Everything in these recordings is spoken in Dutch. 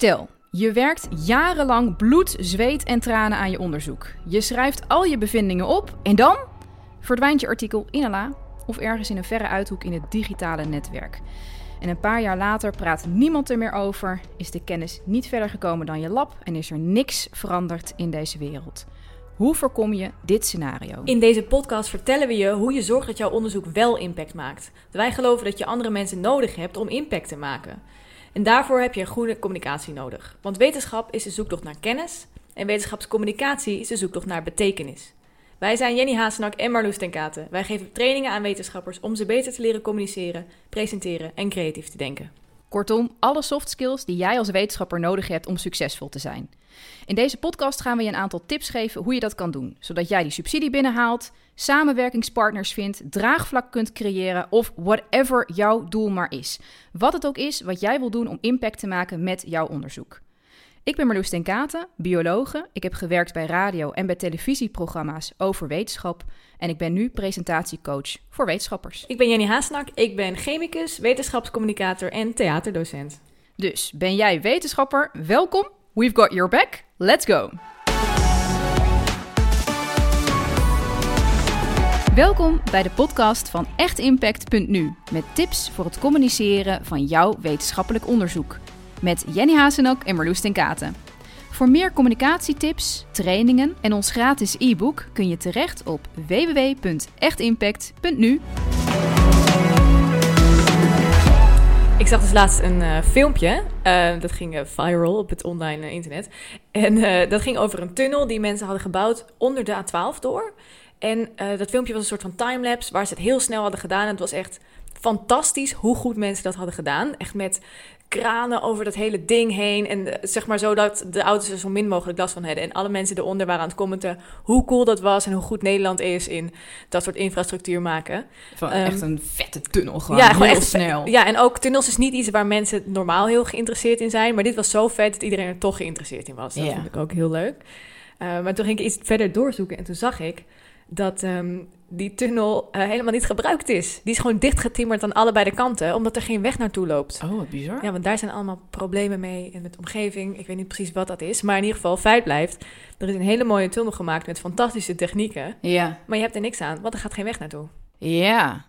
Stel, je werkt jarenlang bloed, zweet en tranen aan je onderzoek. Je schrijft al je bevindingen op en dan verdwijnt je artikel in een la of ergens in een verre uithoek in het digitale netwerk. En een paar jaar later praat niemand er meer over, is de kennis niet verder gekomen dan je lab en is er niks veranderd in deze wereld. Hoe voorkom je dit scenario? In deze podcast vertellen we je hoe je zorgt dat jouw onderzoek wel impact maakt. Wij geloven dat je andere mensen nodig hebt om impact te maken. En daarvoor heb je een goede communicatie nodig. Want wetenschap is de zoektocht naar kennis en wetenschapscommunicatie is de zoektocht naar betekenis. Wij zijn Jenny Hazenak en Marloes ten Katen. Wij geven trainingen aan wetenschappers om ze beter te leren communiceren, presenteren en creatief te denken. Kortom, alle soft skills die jij als wetenschapper nodig hebt om succesvol te zijn. In deze podcast gaan we je een aantal tips geven hoe je dat kan doen, zodat jij die subsidie binnenhaalt, samenwerkingspartners vindt, draagvlak kunt creëren of whatever jouw doel maar is. Wat het ook is wat jij wil doen om impact te maken met jouw onderzoek. Ik ben Marloes ten Katen, biologe. Ik heb gewerkt bij radio en bij televisieprogramma's over wetenschap. En ik ben nu presentatiecoach voor wetenschappers. Ik ben Jenny Haasnak, ik ben chemicus, wetenschapscommunicator en theaterdocent. Dus ben jij wetenschapper? Welkom. We've got your back. Let's go. Welkom bij de podcast van echtimpact.nu met tips voor het communiceren van jouw wetenschappelijk onderzoek. Met Jenny Hazenok en Marloes ten Katen. Voor meer communicatietips, trainingen en ons gratis e-book kun je terecht op www.echtimpact.nu. Ik zag dus laatst een uh, filmpje, uh, dat ging uh, viral op het online internet. En dat ging over een tunnel die mensen hadden gebouwd onder de A12 door. En dat filmpje was een soort van timelapse waar ze het heel snel hadden gedaan. En het was echt fantastisch hoe goed mensen dat hadden gedaan. Echt met kranen over dat hele ding heen. En zeg maar zo dat de auto's er zo min mogelijk last van hadden. En alle mensen eronder waren aan het commenten hoe cool dat was en hoe goed Nederland is in dat soort infrastructuur maken. Van echt ehm, een vette tunnel gewoon. Ja, gewoon heel echt snel. Ja, en ook tunnels is niet iets waar mensen normaal heel geïnteresseerd in zijn. Maar dit was zo vet dat iedereen er toch geïnteresseerd in was. Dat vond ik ook heel leuk. Uh, maar toen ging ik iets verder doorzoeken en toen zag ik dat ehm, die tunnel uh, helemaal niet gebruikt is. Die is gewoon dichtgetimmerd aan allebei de kanten, omdat er geen weg naartoe loopt. Oh, wat bizar. Ja, want daar zijn allemaal problemen mee in de omgeving. Ik weet niet precies wat dat is, maar in ieder geval feit blijft. Er is een hele mooie tunnel gemaakt met fantastische technieken. Ja. Maar je hebt er niks aan, want er gaat geen weg naartoe. Ja.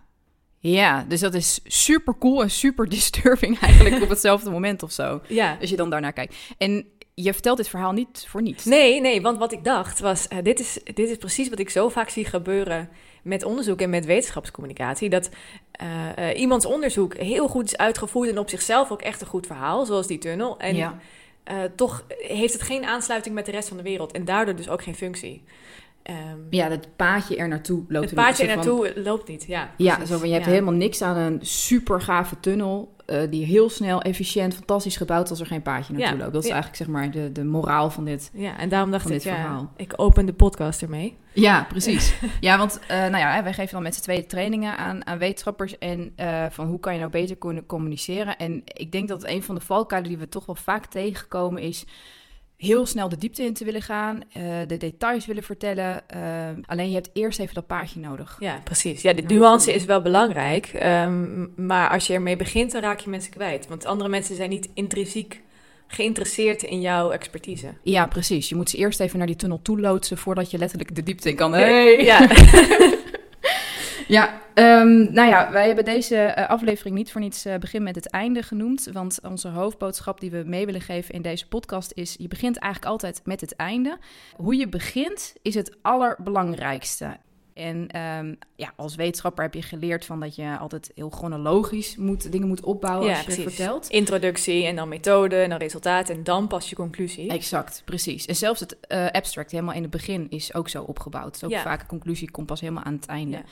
Ja, dus dat is super cool en super disturbing eigenlijk op hetzelfde moment of zo. Ja. Als je dan daarnaar kijkt. En je vertelt dit verhaal niet voor niets. Nee, nee, want wat ik dacht was: uh, dit, is, dit is precies wat ik zo vaak zie gebeuren met onderzoek en met wetenschapscommunicatie. Dat uh, uh, iemands onderzoek heel goed is uitgevoerd en op zichzelf ook echt een goed verhaal, zoals die tunnel. En ja. toch heeft het geen aansluiting met de rest van de wereld en daardoor dus ook geen functie. Um, ja, het paadje er naartoe loopt. Het paadje er naartoe loopt niet, ja. Ja, zo je hebt helemaal niks aan een super gave tunnel... Uh, die heel snel, efficiënt, fantastisch gebouwd... als er geen paadje naartoe loopt. Dat is eigenlijk zeg maar de, de moraal van dit Ja, en daarom dacht ik, ja, ik open de podcast ermee. Ja, precies. ja, want uh, nou ja, wij geven dan met z'n tweeën trainingen aan, aan wetenschappers... en uh, van hoe kan je nou beter kunnen communiceren. En ik denk dat een van de valkuilen die we toch wel vaak tegenkomen is heel snel de diepte in te willen gaan, uh, de details willen vertellen. Uh, alleen je hebt eerst even dat paardje nodig. Ja, precies. Ja, de nuance is wel belangrijk. Um, maar als je ermee begint, dan raak je mensen kwijt. Want andere mensen zijn niet intrinsiek geïnteresseerd in jouw expertise. Ja, precies. Je moet ze eerst even naar die tunnel toe loodsen voordat je letterlijk de diepte in kan. Hey. Ja. Ja, um, nou ja, wij hebben deze uh, aflevering niet voor niets uh, begin met het einde genoemd. Want onze hoofdboodschap die we mee willen geven in deze podcast is: je begint eigenlijk altijd met het einde. Hoe je begint is het allerbelangrijkste. En um, ja, als wetenschapper heb je geleerd van dat je altijd heel chronologisch moet, dingen moet opbouwen ja, als je precies. vertelt. Introductie en dan methode en dan resultaat en dan pas je conclusie. Exact, precies. En zelfs het uh, abstract helemaal in het begin is ook zo opgebouwd. Dus ook ja. vaak een conclusie komt pas helemaal aan het einde. Ja.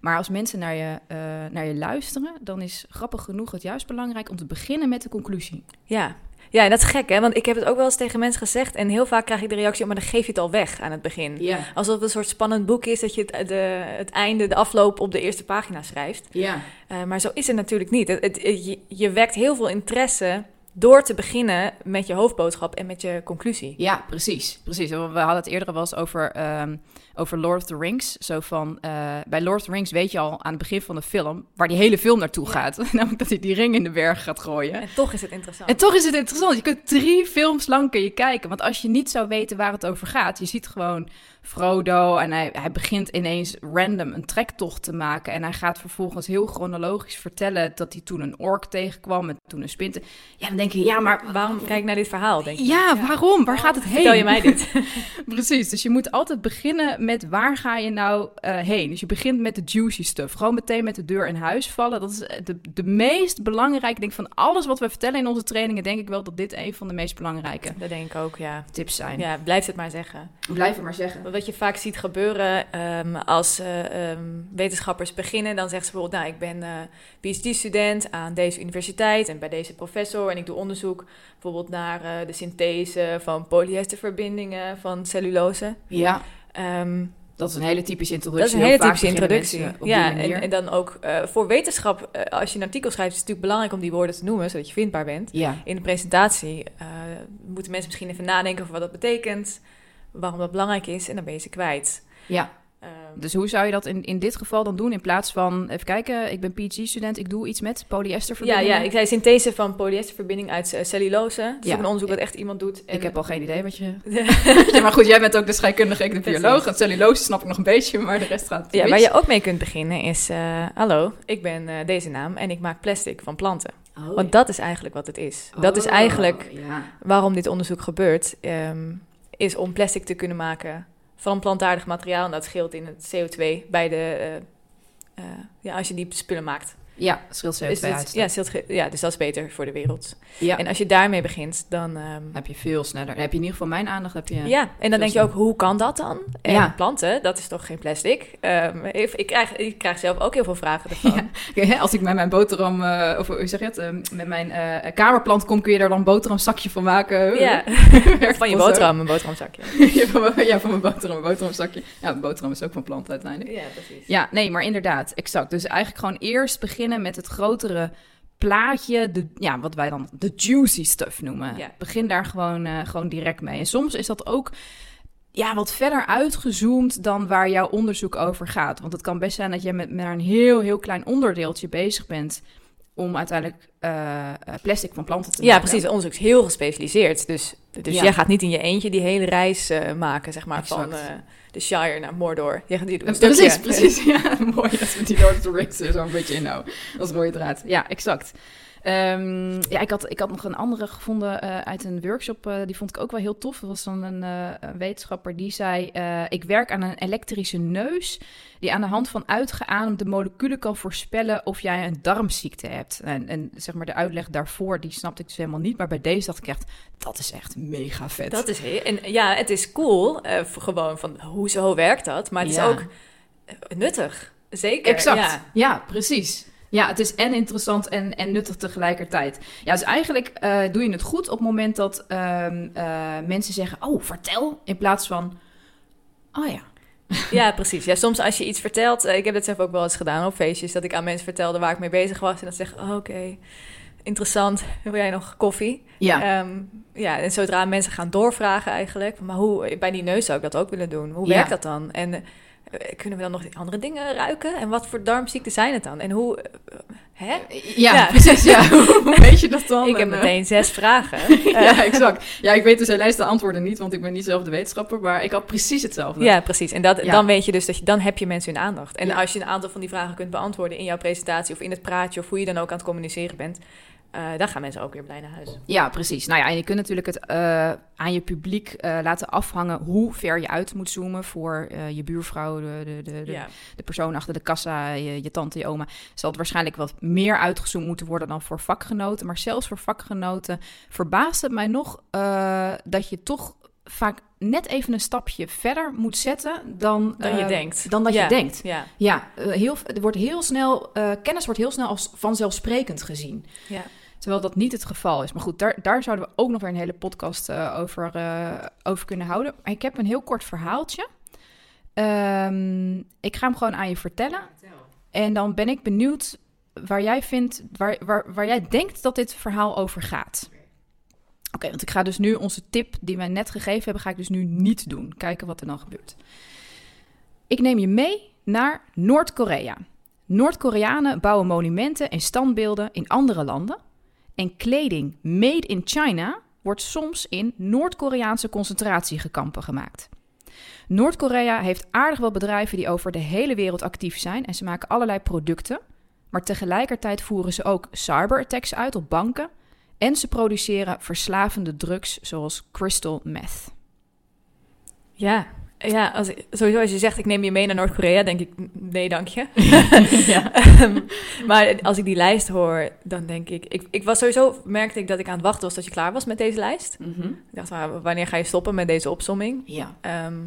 Maar als mensen naar je, uh, naar je luisteren, dan is grappig genoeg het juist belangrijk om te beginnen met de conclusie. Ja, ja, en dat is gek, hè? Want ik heb het ook wel eens tegen mensen gezegd. En heel vaak krijg ik de reactie: maar dan geef je het al weg aan het begin. Ja. Alsof het een soort spannend boek is dat je het, de, het einde, de afloop op de eerste pagina schrijft. Ja. Uh, maar zo is het natuurlijk niet. Het, het, je, je wekt heel veel interesse door te beginnen met je hoofdboodschap en met je conclusie. Ja, precies. precies. We hadden het eerder wel eens over, ehm, over Lord of the Rings. Zo van, eh, bij Lord of the Rings weet je al aan het begin van de film waar die hele film naartoe Ja. gaat. Namelijk dat hij die ring in de berg gaat gooien. En toch is het interessant. En toch is het interessant. Je kunt drie films lang kun je kijken. Want als je niet zou weten waar het over gaat, je ziet gewoon Frodo en hij, hij begint ineens random een trektocht te maken. En hij gaat vervolgens heel chronologisch vertellen dat hij toen een ork tegenkwam en toen een spinte. Ja, dan denk je, ja, maar Waarom kijk ik naar dit verhaal, denk je? ja, waarom? Waar gaat het heen? Vertel je mij dit? Precies, dus je moet altijd beginnen met waar ga je nou eh, heen. Dus je begint met de juicy stuff. Gewoon meteen met de deur in huis vallen. Dat is eh, de, de meest belangrijke, denk ik, van alles wat we vertellen in onze trainingen, denk ik wel dat dit een van de meest belangrijke Dat denk ik ook, ja. tips zijn. Ja, blijf het maar zeggen. Blijf het maar zeggen. Wat je vaak ziet gebeuren ehm, als eh, ehm, wetenschappers beginnen, dan zeggen ze bijvoorbeeld, nou, ik ben eh, PhD-student aan deze universiteit en bij deze professor en ik doe onderzoek bijvoorbeeld naar eh, de synthese van polyesterverbindingen van cellulose. Ja, Ehm, dat is een hele typische dat introductie. is een hele typische introductie. Ja, en, en dan ook voor wetenschap, als je een artikel schrijft, is het natuurlijk belangrijk om die woorden te noemen, zodat je vindbaar bent. ja. In de presentatie moeten mensen misschien even nadenken over wat dat betekent, waarom dat belangrijk is, en dan ben je ze kwijt. ja, Ehm, dus hoe zou je dat in, in dit geval dan doen? In plaats van, even kijken, ik ben PhD-student, ik doe iets met Ja, polyesterverbindingen. ja, ik zei synthese van polyesterverbinding uit eh, cellulose. Dat is Ja. ook een onderzoek dat echt iemand doet. En Ik heb al geen idee wat je... ja, maar goed, jij bent ook de scheikundige, ik de bioloog. En cellulose snap ik nog een beetje, maar de rest gaat ja, waar je ook mee kunt beginnen is... eh, hallo, ik ben eh, deze naam en ik maak plastic van planten. Oh, Want dat is eigenlijk wat het is. Dat is Oh, eigenlijk Ja. waarom dit onderzoek gebeurt. ehm, is om plastic te kunnen maken van plantaardig materiaal. En dat scheelt in het CO2 bij de... eh, eh, ja, als je die spullen maakt. Ja, scheelt CO2 het- uit. ja, scheelt ja, dus dat is beter voor de wereld. ja. En als je daarmee begint, dan... ehm, heb je veel sneller. Dan heb je in ieder geval mijn aandacht. Heb je... Ja, en dan denk je ook, hoe kan dat dan? En Ja. planten, dat is toch geen plastic? Ehm, ik, ik, krijg, ik krijg zelf ook heel veel vragen ervan. Ja. Als ik met mijn boterham, eh, of hoe zeg je het, eh, met mijn eh, kamerplant kom, kun je er dan een boterhamzakje van maken. Ja, van je boterham, een boterhamzakje. ja, van mijn, ja, van mijn boterham, een boterhamzakje. Ja, een boterham is ook van plant uiteindelijk. Ja, precies. Ja, nee, maar inderdaad, exact. Dus eigenlijk gewoon eerst beginnen met het grotere plaatje, de, ja, wat wij dan de juicy stuff noemen. Ja. Begin daar gewoon, eh, gewoon direct mee. En soms is dat ook ja, wat verder uitgezoomd dan waar jouw onderzoek over gaat. Want het kan best zijn dat je met, met een heel, heel klein onderdeeltje bezig bent om uiteindelijk eh, eh, plastic van planten te Ja, maken. precies. Het onderzoek is heel gespecialiseerd. Dus, dus Ja. jij gaat niet in je eentje die hele reis maken, zeg maar, van Exact. De Shire naar Mordor. Je gaat die doet een Precies, precies. Ja, mooi dat we die Lord of the Rings er zo een beetje inhouden. Als rode draad. Ja, exact. Ehm, ja, ik had, ik had nog een andere gevonden eh, uit een workshop. eh, die vond ik ook wel heel tof. Dat was dan een, eh, een wetenschapper die zei... ik werk aan een elektrische neus... die aan de hand van uitgeademde moleculen kan voorspellen... of jij een darmziekte hebt. En, en zeg maar de uitleg daarvoor, die snapte ik dus helemaal niet. Maar bij deze dacht ik echt, dat is echt mega vet. Dat is heel... En ja, het is cool, gewoon van, hoezo werkt dat? Maar het Ja. is ook nuttig. Zeker, Exact. ja. Ja. precies. Ja, het is en interessant en, en nuttig tegelijkertijd. Ja, dus eigenlijk eh, doe je het goed op het moment dat ehm, eh, mensen zeggen: Oh, vertel. In plaats van: Oh ja. Ja, precies. Ja, soms als je iets vertelt, eh, ik heb het zelf ook wel eens gedaan op feestjes, dat ik aan mensen vertelde waar ik mee bezig was en dat ze zeggen, oh, oké, interessant, wil jij nog koffie? Ja, Ehm, ja, en zodra mensen gaan doorvragen eigenlijk, maar hoe, bij die neus zou ik dat ook willen doen. Hoe Ja. werkt dat dan? En kunnen we dan nog andere dingen ruiken? En wat voor darmziekten zijn het dan? En hoe, eh, hè? ja, ja. precies. Ja. Hoe weet je dat dan? Ik heb En, eh, meteen zes vragen. ja, exact. Ja, ik weet dus helaas de antwoorden niet, want ik ben niet zelf de wetenschapper, maar ik had precies hetzelfde. Ja, precies. En dat, Ja. dan weet je dus dat je, dan heb je mensen hun aandacht. En als je een aantal van die vragen kunt beantwoorden in jouw presentatie of in het praatje of hoe je dan ook aan het communiceren bent, eh, dan gaan mensen ook weer blij naar huis. Ja, precies. Nou ja, en je kunt natuurlijk het eh, aan je publiek eh, laten afhangen hoe ver je uit moet zoomen voor je buurvrouw, de, de, de, de, Ja. de persoon achter de kassa, je, je tante, je oma. Zal het waarschijnlijk wat meer uitgezoomd moeten worden dan voor vakgenoten. Maar zelfs voor vakgenoten verbaast het mij nog dat je toch vaak net even een stapje verder moet zetten dan, Dan je denkt. Dan dat Ja. je denkt. Ja. Ja, heel, er wordt heel snel, kennis wordt heel snel als vanzelfsprekend gezien. Ja. Terwijl dat niet het geval is. Maar goed, daar, daar zouden we ook nog weer een hele podcast eh, over, eh, over kunnen houden. Ik heb een heel kort verhaaltje. Ehm, ik ga hem gewoon aan je vertellen. En dan ben ik benieuwd waar jij vindt, waar, waar jij denkt dat dit verhaal over gaat. Oké, want ik ga dus nu onze tip die wij net gegeven hebben, ga ik dus nu niet doen. Kijken wat er dan gebeurt. Ik neem je mee naar Noord-Korea. Noord-Koreanen bouwen monumenten en standbeelden in andere landen. En kleding made in China wordt soms in Noord-Koreaanse concentratiekampen gemaakt. Noord-Korea heeft aardig wat bedrijven die over de hele wereld actief zijn en ze maken allerlei producten. Maar tegelijkertijd voeren ze ook cyberattacks uit op banken en ze produceren verslavende drugs zoals crystal meth. Ja, ja als, sowieso als je zegt ik neem je mee naar Noord-Korea, denk ik nee dank je. Ehm, maar als ik die lijst hoor, dan denk ik, ik... Ik was sowieso, merkte ik dat ik aan het wachten was dat je klaar was met deze lijst. Mhm. Ik dacht, maar, wanneer ga je stoppen met deze opsomming? Ja. Ehm,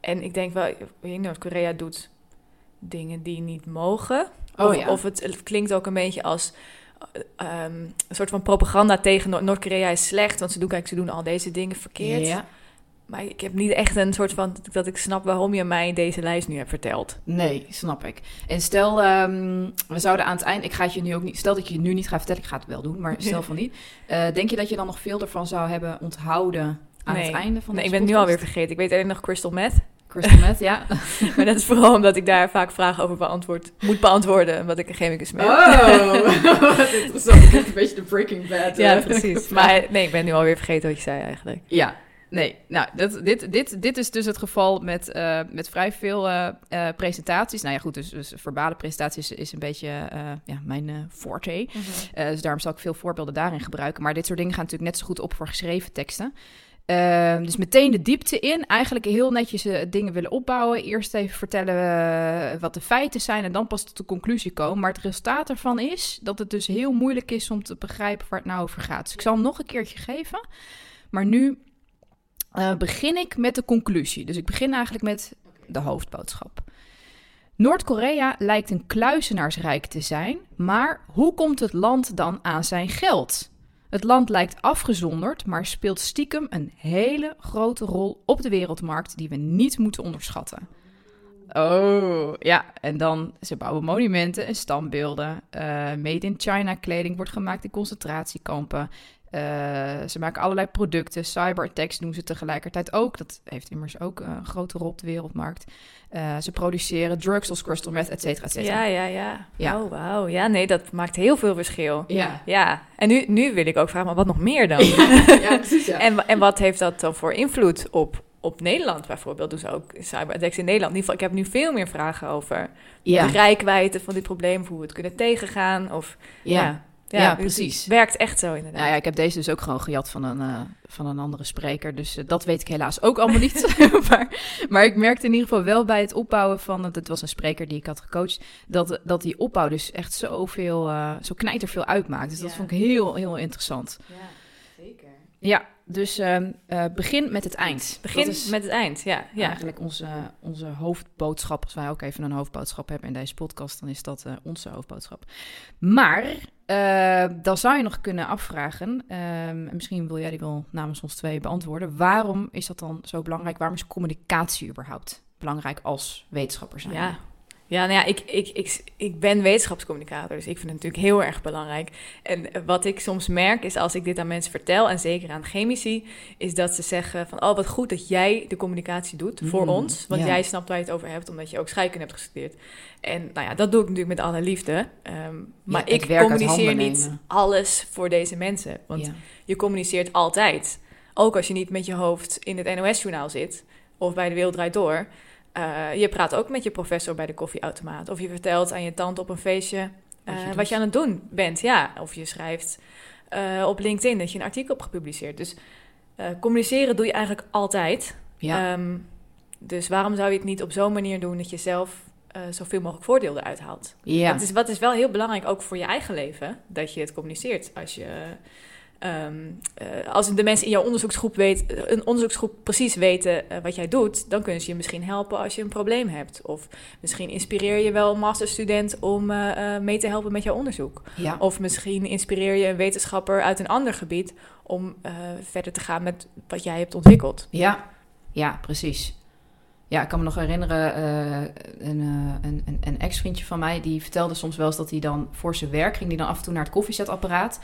en ik denk wel, Noord-Korea doet dingen die niet mogen. Oh, of, ja. of het, het, klinkt ook een beetje als um, een soort van propaganda tegen Noord-Korea is slecht, want ze doen, kijk, ze doen al deze dingen verkeerd. Ja. Maar ik heb niet echt een soort van dat ik snap waarom je mij deze lijst nu hebt verteld. Nee, snap ik. En stel, um, we zouden aan het eind, ik ga het je nu ook niet, stel dat je het nu niet gaat vertellen, ik ga het wel doen, maar stel van niet. Uh, denk je dat je dan nog veel ervan zou hebben onthouden aan nee. het einde van Nee, ik ben het nu alweer vergeten. Ik weet alleen nog crystal meth. Crystal meth, ja. maar dat is vooral omdat ik daar vaak vragen over beantwoord, moet beantwoorden, wat ik een chemicus ben. Oh, wat interessant. Een beetje de Breaking Bad. Ja, precies. Maar nee, ik ben nu alweer vergeten wat je zei eigenlijk. Ja, Nee, nou, dat, dit, dit, dit is dus het geval met, uh, met vrij veel uh, uh, presentaties. Nou ja, goed, dus, dus verbale presentaties is een beetje ja, mijn forte. Mm -hmm. dus daarom zal ik veel voorbeelden daarin gebruiken. Maar dit soort dingen gaan natuurlijk net zo goed op voor geschreven teksten. Uh, dus meteen de diepte in. Eigenlijk heel netjes uh, dingen willen opbouwen. Eerst even vertellen uh, wat de feiten zijn en dan pas tot de conclusie komen. Maar het resultaat ervan is dat het dus heel moeilijk is om te begrijpen waar het nou over gaat. Dus ik zal hem nog een keertje geven. Maar nu uh, begin ik met de conclusie. Dus ik begin eigenlijk met de hoofdboodschap. Noord-Korea lijkt een kluizenaarsrijk te zijn, maar hoe komt het land dan aan zijn geld? Het land lijkt afgezonderd, maar speelt stiekem een hele grote rol op de wereldmarkt die we niet moeten onderschatten. Oh, ja. En dan, ze bouwen monumenten en standbeelden. Uh, made in China kleding wordt gemaakt in concentratiekampen. Uh, ze maken allerlei producten. Cyberattacks doen ze tegelijkertijd ook. Dat heeft immers ook een grote rol op de wereldmarkt. Uh, ze produceren drugs als crystal meth, et cetera, et cetera. Ja, ja, ja. ja. Oh, wauw. Ja, nee, dat maakt heel veel verschil. Ja. Ja. En nu, nu wil ik ook vragen, maar wat nog meer dan? ja, precies, ja. En, en wat heeft dat dan voor invloed op, op Nederland bijvoorbeeld? Doen ze ook cyberattacks in Nederland? In ieder geval, ik heb nu veel meer vragen over ja. de rijkwijde van dit probleem, hoe we het kunnen tegengaan. Of, ja. Ja. Precies. Het werkt echt zo inderdaad. Nou ja, ik heb deze dus ook gewoon gejat van een, uh, van een andere spreker. Dus uh, dat weet ik helaas ook allemaal niet. maar, maar ik merkte in ieder geval wel bij het opbouwen van... Het was een spreker die ik had gecoacht... dat, dat die opbouw dus echt zoveel, uh, zo knijterveel uitmaakt. Dus ja. dat vond ik heel, heel interessant. Ja, zeker. Ja, dus uh, begin met het eind. Begin met het eind, ja. ja. Eigenlijk onze, onze hoofdboodschap. Als wij ook even een hoofdboodschap hebben in deze podcast, dan is dat uh, onze hoofdboodschap. Maar uh, dan zou je nog kunnen afvragen, ehm, misschien wil jij die wel namens ons twee beantwoorden. Waarom is dat dan zo belangrijk? Waarom is communicatie überhaupt belangrijk als wetenschapper zijn? Ja. Ja, nou ja, ik, ik, ik, ik ben wetenschapscommunicator, dus ik vind het natuurlijk heel erg belangrijk. En wat ik soms merk is als ik dit aan mensen vertel, en zeker aan chemici, is dat ze zeggen van, oh wat goed dat jij de communicatie doet voor Mm, ons. Want ja. jij snapt waar je het over hebt, omdat je ook scheikunde hebt gestudeerd. En nou ja, dat doe ik natuurlijk met alle liefde. Ehm, maar ik communiceer niet alles voor deze mensen. Want Ja. je communiceert altijd. Ook als je niet met je hoofd in het NOS-journaal zit of bij de Wereld Draait Door. Uh, je praat ook met je professor bij de koffieautomaat. Of je vertelt aan je tante op een feestje uh, Wat je wat, doet. je aan het doen bent. Ja, of je schrijft uh, op LinkedIn dat je een artikel hebt gepubliceerd. Dus communiceren doe je eigenlijk altijd. Ja. Um, dus waarom zou je het niet op zo'n manier doen dat je zelf zoveel mogelijk voordeel eruit haalt? ja. Dat is, wat is wel heel belangrijk, ook voor je eigen leven, dat je het communiceert. Als je... Um, uh, als de mensen in jouw onderzoeksgroep weet, een onderzoeksgroep precies weten uh, wat jij doet, dan kunnen ze je misschien helpen als je een probleem hebt. Of misschien inspireer je wel een masterstudent om uh, mee te helpen met jouw onderzoek. ja. Of misschien inspireer je een wetenschapper uit een ander gebied om verder te gaan met wat jij hebt ontwikkeld. Ja, ja, precies. Ja, ik kan me nog herinneren, een, een, een, een ex-vriendje van mij... die vertelde soms wel eens dat hij dan voor zijn werk... ging hij dan af en toe naar het koffiezetapparaat...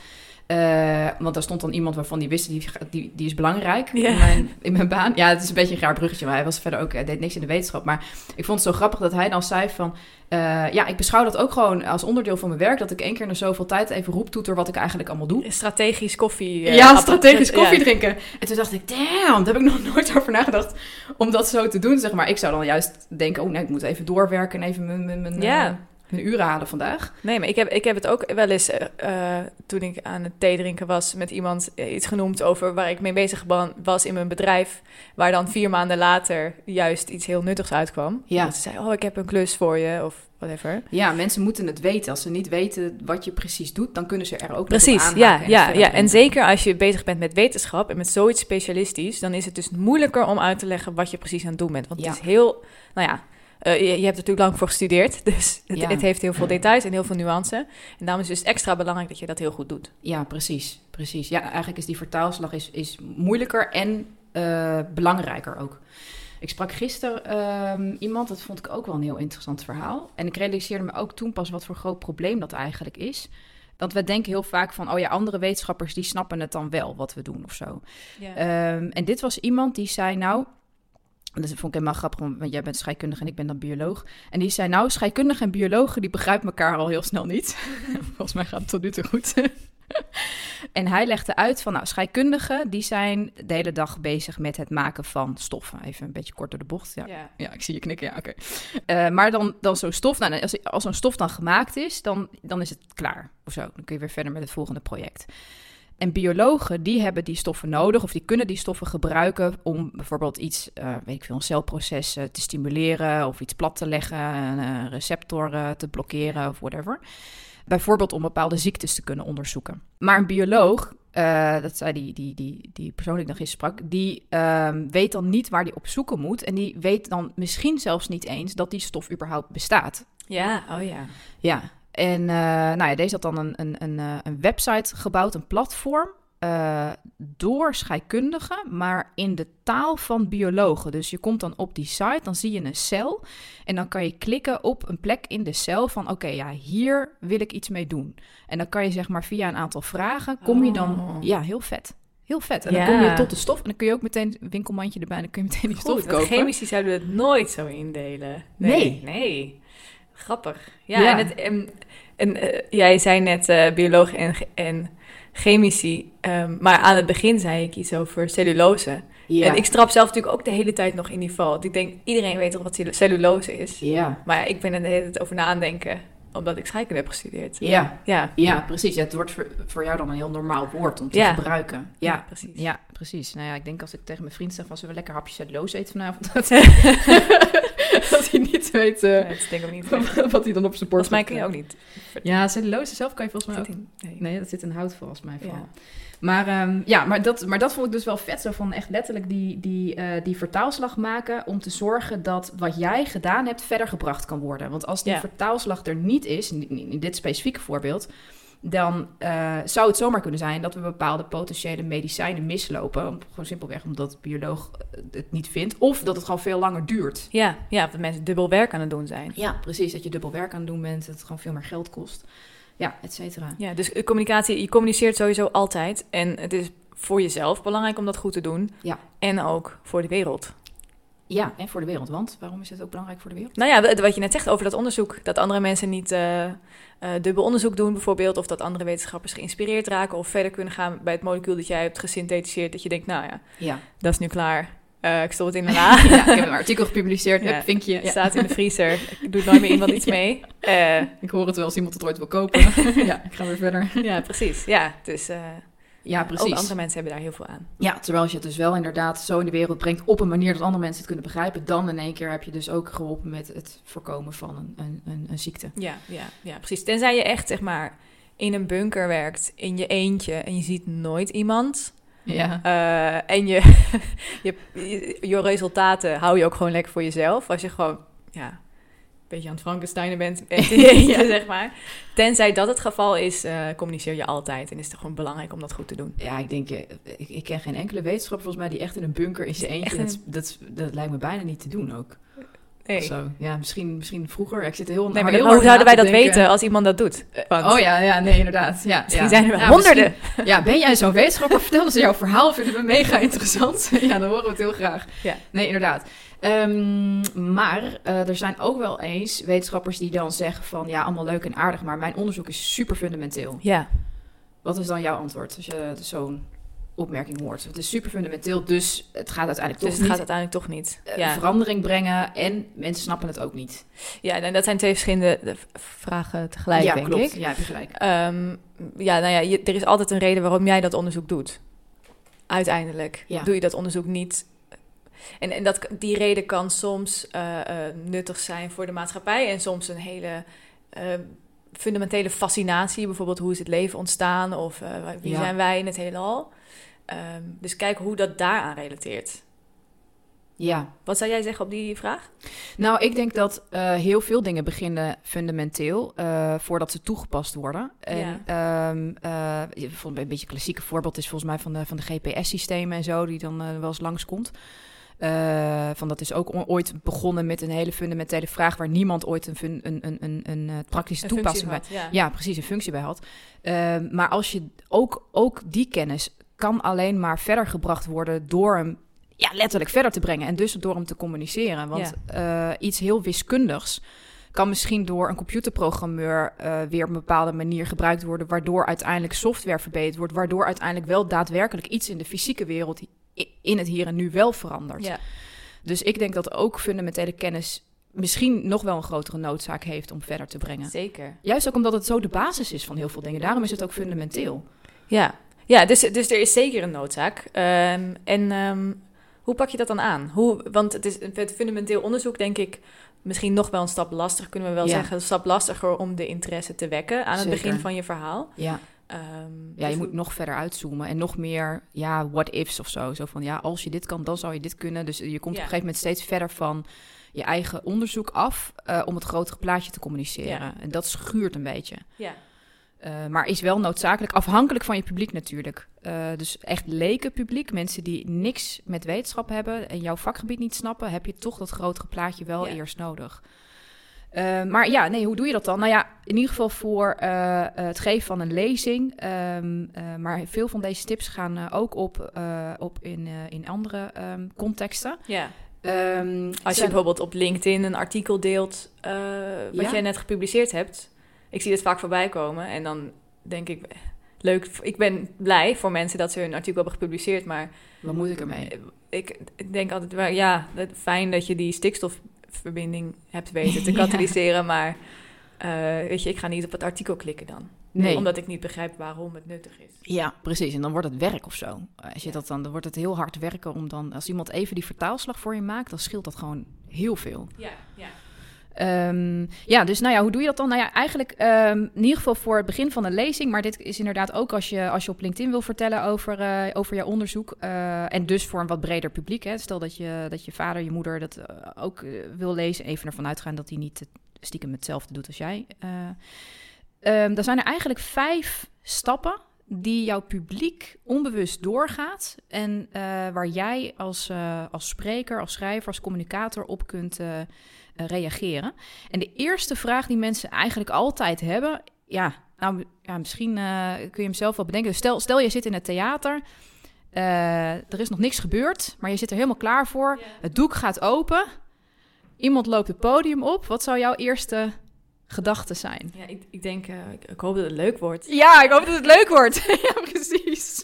Eh, want daar stond dan iemand waarvan die wist, die, die, die is belangrijk in, mijn, in mijn baan. Ja, het is een beetje een raar bruggetje, maar hij was verder ook, hij deed niks in de wetenschap. Maar ik vond het zo grappig dat hij dan zei van, eh, ja, ik beschouw dat ook gewoon als onderdeel van mijn werk, dat ik één keer de zoveel tijd even roeptoeter wat ik eigenlijk allemaal doe. Strategisch koffie. eh, ja, strategisch koffie ja. drinken. En toen dacht ik, damn, daar heb ik nog nooit over nagedacht om dat zo te doen, zeg maar. Ik zou dan juist denken, oh nee, ik moet even doorwerken en even mijn, mijn, mijn. Mijn uren halen vandaag. Nee, maar ik heb, ik heb het ook wel eens, eh, eh, toen ik aan het thee drinken was, met iemand eh, iets genoemd over waar ik mee bezig wa- was in mijn bedrijf. Waar dan vier maanden later juist iets heel nuttigs uitkwam. Ja. Dat ze zei, oh, ik heb een klus voor je, of whatever. Ja, mensen moeten het weten. Als ze niet weten wat je precies doet, dan kunnen ze er ook Precies, aanhaken ja, en ja, ja. En zeker als je bezig bent met wetenschap en met zoiets specialistisch, dan is het dus moeilijker om uit te leggen wat je precies aan het doen bent. Want Ja. het is heel, nou ja, eh, je, je hebt er natuurlijk lang voor gestudeerd, dus het, Ja. het heeft heel veel details en heel veel nuance. En daarom is het dus extra belangrijk dat je dat heel goed doet. Ja, precies, precies. Ja, eigenlijk is die vertaalslag is, is moeilijker en eh, belangrijker ook. Ik sprak gisteren ehm, iemand, dat vond ik ook wel een heel interessant verhaal. En ik realiseerde me ook toen pas wat voor groot probleem dat eigenlijk is. Want we denken heel vaak van, oh ja, andere wetenschappers die snappen het dan wel wat we doen of zo. Ja. Ehm, en dit was iemand die zei, nou, dat vond ik helemaal grappig, want jij bent scheikundige en ik ben dan bioloog. En die zei, nou, scheikundigen en biologen, die begrijpen elkaar al heel snel niet. Volgens mij gaat het tot nu toe goed. en hij legde uit van, nou, scheikundigen, die zijn de hele dag bezig met het maken van stoffen. Even een beetje kort door de bocht, ja. ja. Ja, ik zie je knikken, ja, oké. Eh, maar dan, dan zo'n stof, nou, als, als zo'n stof dan gemaakt is, dan, dan is het klaar of zo. Dan kun je weer verder met het volgende project. En biologen, die hebben die stoffen nodig, of die kunnen die stoffen gebruiken om bijvoorbeeld iets, eh, weet ik veel, een celproces eh, te stimuleren of iets plat te leggen, een eh, receptor eh, te blokkeren of whatever. Bijvoorbeeld om bepaalde ziektes te kunnen onderzoeken. Maar een bioloog, dat zei die, die, die, die persoon die ik nog eens sprak, die ehm, weet dan niet waar die op zoeken moet. En die weet dan misschien zelfs niet eens dat die stof überhaupt bestaat. Ja, oh ja. Ja, en eh, nou ja, deze had dan een, een, een, eh, een website gebouwd, een platform. eh, door scheikundigen, maar in de taal van biologen. Dus je komt dan op die site, dan zie je een cel. En dan kan je klikken op een plek in de cel van... oké, ja, hier wil ik iets mee doen. En dan kan je zeg maar via een aantal vragen... kom je dan... Oh. Ja, heel vet. Heel vet. En dan kom je tot de stof. En dan kun je ook meteen een winkelmandje erbij... en dan kun je meteen die stof Goed, want kopen. chemici zouden het nooit zo indelen. Nee. Nee. Grappig. Ja, Ja. en, het, en, en eh, jij zei net eh bioloog en, en chemici, ehm, maar aan het begin zei ik iets over cellulose. Ja. En ik strap zelf natuurlijk ook de hele tijd nog in die val. Want Ik denk, iedereen weet toch wat cellu- cellulose is. ja. Maar ja, ik ben er de hele tijd over na aan het denken, omdat ik scheikunde heb gestudeerd. Ja. Ja, Ja, precies. Ja, het wordt voor, voor jou dan een heel normaal woord om te Ja. gebruiken. ja, Ja, precies. ja, precies. Nou ja, ik denk als ik tegen mijn vriend zeg van zullen we lekker hapje cellulose eten vanavond, dat, hij niet weet eh, Nee, dat is denk ik ook niet. Volgens wat hij dan op zijn bord mij gaat kun je ook niet. Ja, cellulose zelf kan je volgens mij ook. In- nee. Nee, dat zit in hout volgens mij vooral. Ja. Maar, ehm, ja, maar, dat, maar dat vond ik dus wel vet. Zo van echt letterlijk die, die, eh, die vertaalslag maken. Om te zorgen dat wat jij gedaan hebt verder gebracht kan worden. Want als die Ja. vertaalslag er niet is, in, in dit specifieke voorbeeld. Dan eh, zou het zomaar kunnen zijn dat we bepaalde potentiële medicijnen mislopen. Gewoon simpelweg omdat de bioloog eh, het niet vindt. Of dat het gewoon veel langer duurt. Ja, ja, dat mensen dubbel werk aan het doen zijn. Ja, precies. Dat je dubbel werk aan het doen bent. Dat het gewoon veel meer geld kost. Ja, et cetera. Ja, dus eh, communicatie, je communiceert sowieso altijd. En het is voor jezelf belangrijk om dat goed te doen. Ja. En ook voor de wereld. Ja, en voor de wereld. Want waarom is het ook belangrijk voor de wereld? Nou ja, wat je net zegt over dat onderzoek. Dat andere mensen niet eh, eh, dubbel onderzoek doen bijvoorbeeld. Of dat andere wetenschappers geïnspireerd raken. Of verder kunnen gaan bij het molecuul dat jij hebt gesynthetiseerd. Dat je denkt, nou ja, Ja. dat is nu klaar. Eh, ik stop het in de la. ja, ik heb een artikel gepubliceerd. Ja. Hup, vinkje. Ja. staat in de vriezer. Ik doe nooit meer iemand iets mee. Ik hoor het wel als iemand het ooit wil kopen. ja, ik ga weer verder. ja, precies. Ja, dus Ja, ook precies. andere mensen hebben daar heel veel aan. Ja, terwijl als je het dus wel inderdaad zo in de wereld brengt op een manier dat andere mensen het kunnen begrijpen, dan in één keer heb je dus ook geholpen met het voorkomen van een, een, een, een ziekte. Ja, ja, ja, precies. Tenzij je echt, zeg maar, in een bunker werkt, in je eentje en je ziet nooit iemand. Ja. Eh, en je, je, je, je resultaten hou je ook gewoon lekker voor jezelf. Als je gewoon, ja, beetje aan het Frankensteinen bent, zeg maar. Tenzij dat het geval is, eh, communiceer je altijd. En is het gewoon belangrijk om dat goed te doen. Ja, ik denk, eh, ik, ik ken geen enkele wetenschapper volgens mij die echt in een bunker zijn eentje. Dat, dat lijkt me bijna niet te doen ook. Nee. Zo. Ja, misschien, misschien vroeger. Ik zit heel, Nee, maar heel hoe zouden wij dat denken. weten als iemand dat doet? Want Oh ja, ja, nee, inderdaad. Ja, misschien ja. zijn er wel Ja, honderden. Ja, ben jij zo'n wetenschapper? Vertel eens jouw verhaal. Vinden we mega interessant. ja, dan horen we het heel graag. Ja. Nee, inderdaad. Ehm, maar eh, er zijn ook wel eens wetenschappers die dan zeggen van... ja, allemaal leuk en aardig, maar mijn onderzoek is super fundamenteel. Ja. Wat is dan jouw antwoord als je zo'n opmerking hoort? Het is super fundamenteel, dus het gaat uiteindelijk Dus toch het gaat niet uiteindelijk toch niet. eh, Ja. verandering brengen... en mensen snappen het ook niet. ja, en dat zijn twee verschillende eh, vragen tegelijk, ja, denk klopt. ik. Ja, gelijk. Ehm, ja, nou ja, je- er is altijd een reden waarom jij dat onderzoek doet. Uiteindelijk Ja. doe je dat onderzoek niet. En, en dat, die reden kan soms eh, nuttig zijn voor de maatschappij en soms een hele fundamentele fascinatie. Bijvoorbeeld hoe is het leven ontstaan of wie zijn wij in het heelal. Ehm, dus kijk hoe dat daaraan relateert. Ja. Wat zou jij zeggen op die vraag? Nou, ik denk dat eh, heel veel dingen beginnen fundamenteel eh, voordat ze toegepast worden. En ehm, eh, een beetje een klassieke voorbeeld is volgens mij van de, van de GPS-systemen en zo, die dan wel eens langskomt. Eh van dat is ook ooit begonnen met een hele fundamentele vraag waar niemand ooit een, fun- een, een, een, een, praktische Een toepassing bij ja. ja, precies, een functie bij had. Ehm, maar als je ook, ook die kennis kan alleen maar verder gebracht worden door hem ja, letterlijk verder te brengen en dus door hem te communiceren. Want eh, iets heel wiskundigs kan misschien door een computerprogrammeur eh, weer op een bepaalde manier gebruikt worden, waardoor uiteindelijk software verbeterd wordt, waardoor uiteindelijk wel daadwerkelijk iets in de fysieke wereld in het hier en nu wel verandert. Ja. Dus ik denk dat ook fundamentele kennis misschien nog wel een grotere noodzaak heeft om verder te brengen. Zeker. Juist ook omdat het zo de basis is van heel veel dingen. Daarom is het ook fundamenteel. Ja, ja dus, dus er is zeker een noodzaak. Ehm, en ehm, hoe pak je dat dan aan? Hoe, want het is het fundamenteel onderzoek, denk ik, misschien nog wel een stap lastiger, kunnen we wel Ja. zeggen. Een stap lastiger om de interesse te wekken aan het begin van je verhaal. Ja, Ehm, ja dus je moet nog verder uitzoomen en nog meer, ja, what ifs of zo. Zo van, ja, als je dit kan, dan zou je dit kunnen. Dus je komt Ja. op een gegeven moment steeds verder van je eigen onderzoek af eh, om het grotere plaatje te communiceren. Ja. En dat schuurt een beetje. Ja. Eh, maar is wel noodzakelijk, afhankelijk van je publiek natuurlijk. Eh, dus echt leken publiek, mensen die niks met wetenschap hebben en jouw vakgebied niet snappen, heb je toch dat grotere plaatje wel Ja. eerst nodig. Eh, maar ja, nee, hoe doe je dat dan? Nou ja, in ieder geval voor het geven van een lezing. Ehm, eh, maar veel van deze tips gaan ook op, op in, in andere ehm, contexten. ja. Ehm, Als je bijvoorbeeld op LinkedIn een artikel deelt wat Ja. jij net gepubliceerd hebt. Ik zie het vaak voorbij komen en dan denk ik, leuk, ik ben blij voor mensen dat ze hun artikel hebben gepubliceerd, maar Wat moet ik ermee? Ik, ik denk altijd, wel, ja, fijn dat je die stikstofverbinding hebt weten te Ja. katalyseren, maar eh, weet je, ik ga niet op het artikel klikken dan. Nee. Omdat ik niet begrijp waarom het nuttig is. Ja, precies. En dan wordt het werk of zo. Als je dat dan, dan wordt het heel hard werken om dan, als iemand even die vertaalslag voor je maakt, dan scheelt dat gewoon heel veel. Ja, ja. Ehm, ja, dus nou ja, hoe doe je dat dan? Nou ja, eigenlijk ehm, in ieder geval voor het begin van een lezing. Maar dit is inderdaad ook als je, als je op LinkedIn wil vertellen over, eh, over jouw onderzoek. eh, en dus voor een wat breder publiek. Hè. Stel dat je, dat je vader, je moeder dat eh, ook wil lezen. Even ervan uitgaan dat hij niet stiekem hetzelfde doet als jij. Eh ehm, dan zijn er eigenlijk vijf stappen die jouw publiek onbewust doorgaat. En eh, waar jij als, eh, als spreker, als schrijver, als communicator op kunt eh, reageren. En de eerste vraag die mensen eigenlijk altijd hebben, ja, nou, ja misschien kun je hem zelf wel bedenken. Dus Stel, stel je zit in het theater, er is nog niks gebeurd, maar je zit er helemaal klaar voor. Het doek gaat open, iemand loopt het podium op. Wat zou jouw eerste gedachte zijn? Ja, ik, ik denk, eh, ik, ik hoop dat het leuk wordt. Ja, ik hoop dat het leuk wordt. ja, precies.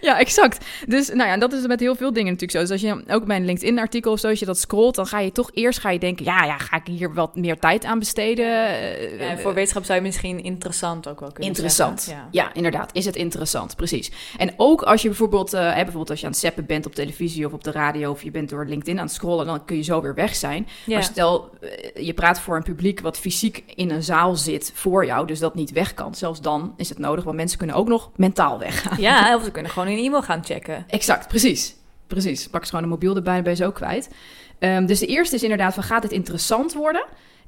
Ja, exact. Dus nou ja, dat is met heel veel dingen natuurlijk zo. Dus als je ook bij een LinkedIn-artikel of zo, als je dat scrolt, dan ga je toch eerst ga je denken, ja, ja, ga ik hier wat meer tijd aan besteden? Eh, Ja, voor wetenschap zou je misschien interessant ook wel kunnen Interessant. zeggen. Ja. inderdaad. Is het interessant, precies. En ook als je bijvoorbeeld, eh, hè, bijvoorbeeld als je aan het zappen bent op televisie of op de radio of je bent door LinkedIn aan het scrollen, dan kun je zo weer weg zijn. Ja. Maar stel, je praat voor een publiek wat fysiek in een zaal zit voor jou, dus dat niet weg kan. Zelfs dan is het nodig, want mensen kunnen ook nog mentaal weggaan. ja, of ze kunnen gewoon een e-mail gaan checken. Exact, precies. Precies. Pak ze gewoon een mobiel erbij, dan ben je ze ook kwijt. Ehm, dus de eerste is inderdaad van, gaat het interessant worden?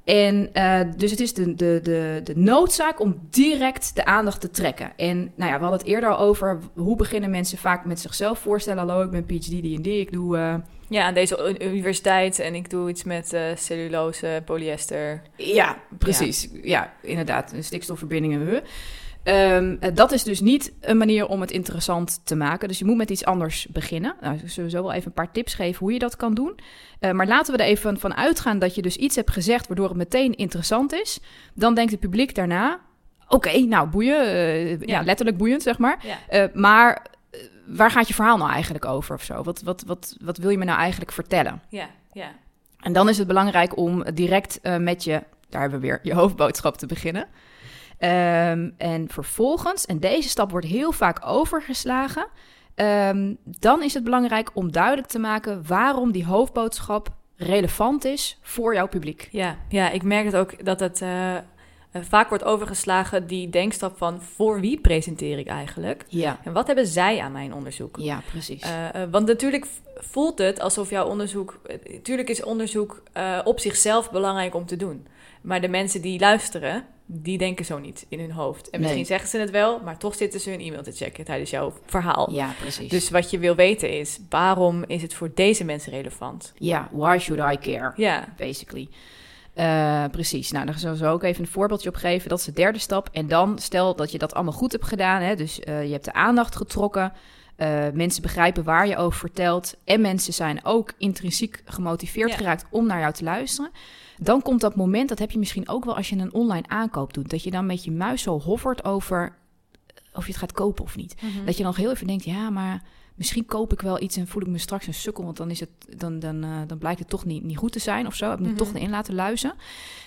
En uh, dus het is de, de, de, de noodzaak om direct de aandacht te trekken. En nou ja, we hadden het eerder al over hoe beginnen mensen vaak met zichzelf voorstellen. Hallo, ik ben PhD, die en die, ik doe... Uh... Ja, aan deze universiteit en ik doe iets met uh, cellulose, polyester. Ja, precies. Ja, ja inderdaad. Stikstofverbindingen. Um, dat is dus niet een manier om het interessant te maken. Dus je moet met iets anders beginnen. Nou, ik zullen zo wel even een paar tips geven hoe je dat kan doen. Uh, maar laten we er even van uitgaan dat je dus iets hebt gezegd waardoor het meteen interessant is. Dan denkt het publiek daarna: oké, nou boeien. Uh, ja. ja. letterlijk boeiend, zeg maar. Ja. Uh, maar waar gaat je verhaal nou eigenlijk over of zo? Wat, wat, wat, wat wil je me nou eigenlijk vertellen? Ja, ja. En dan is het belangrijk om direct met je, daar hebben we weer, je hoofdboodschap te beginnen. Um, en vervolgens, en deze stap wordt heel vaak overgeslagen, um, dan is het belangrijk om duidelijk te maken waarom die hoofdboodschap relevant is voor jouw publiek. Ja, ja ik merk het ook dat het uh, vaak wordt overgeslagen, die denkstap van voor wie presenteer ik eigenlijk? Ja. En wat hebben zij aan mijn onderzoek? Ja, precies. Uh, uh, want natuurlijk voelt het alsof jouw onderzoek, natuurlijk is onderzoek op zichzelf belangrijk om te doen. Maar de mensen die luisteren, die denken zo niet in hun hoofd. En misschien zeggen ze het wel, maar toch zitten ze hun e-mail te checken tijdens jouw verhaal. Ja, precies. Dus wat je wil weten is, waarom is het voor deze mensen relevant? Ja, why should I care? Ja. Basically. Uh, precies. Nou, daar zullen we ook even een voorbeeldje op geven. Dat is de derde stap. En dan, stel dat je dat allemaal goed hebt gedaan. Hè, dus uh, je hebt de aandacht getrokken. Uh, mensen begrijpen waar je over vertelt. En mensen zijn ook intrinsiek gemotiveerd ja. geraakt om naar jou te luisteren. Dan komt dat moment, dat heb je misschien ook wel als je een online aankoop doet, dat je dan met je muis zo hovert over eh, of je het gaat kopen of niet. Mm -hmm. Dat je dan heel even denkt, ja, maar misschien koop ik wel iets en voel ik me straks een sukkel, want dan, is het, dan, dan, uh, dan blijkt het toch niet, niet goed te zijn of zo. Ik moet mm -hmm. toch erin laten luizen.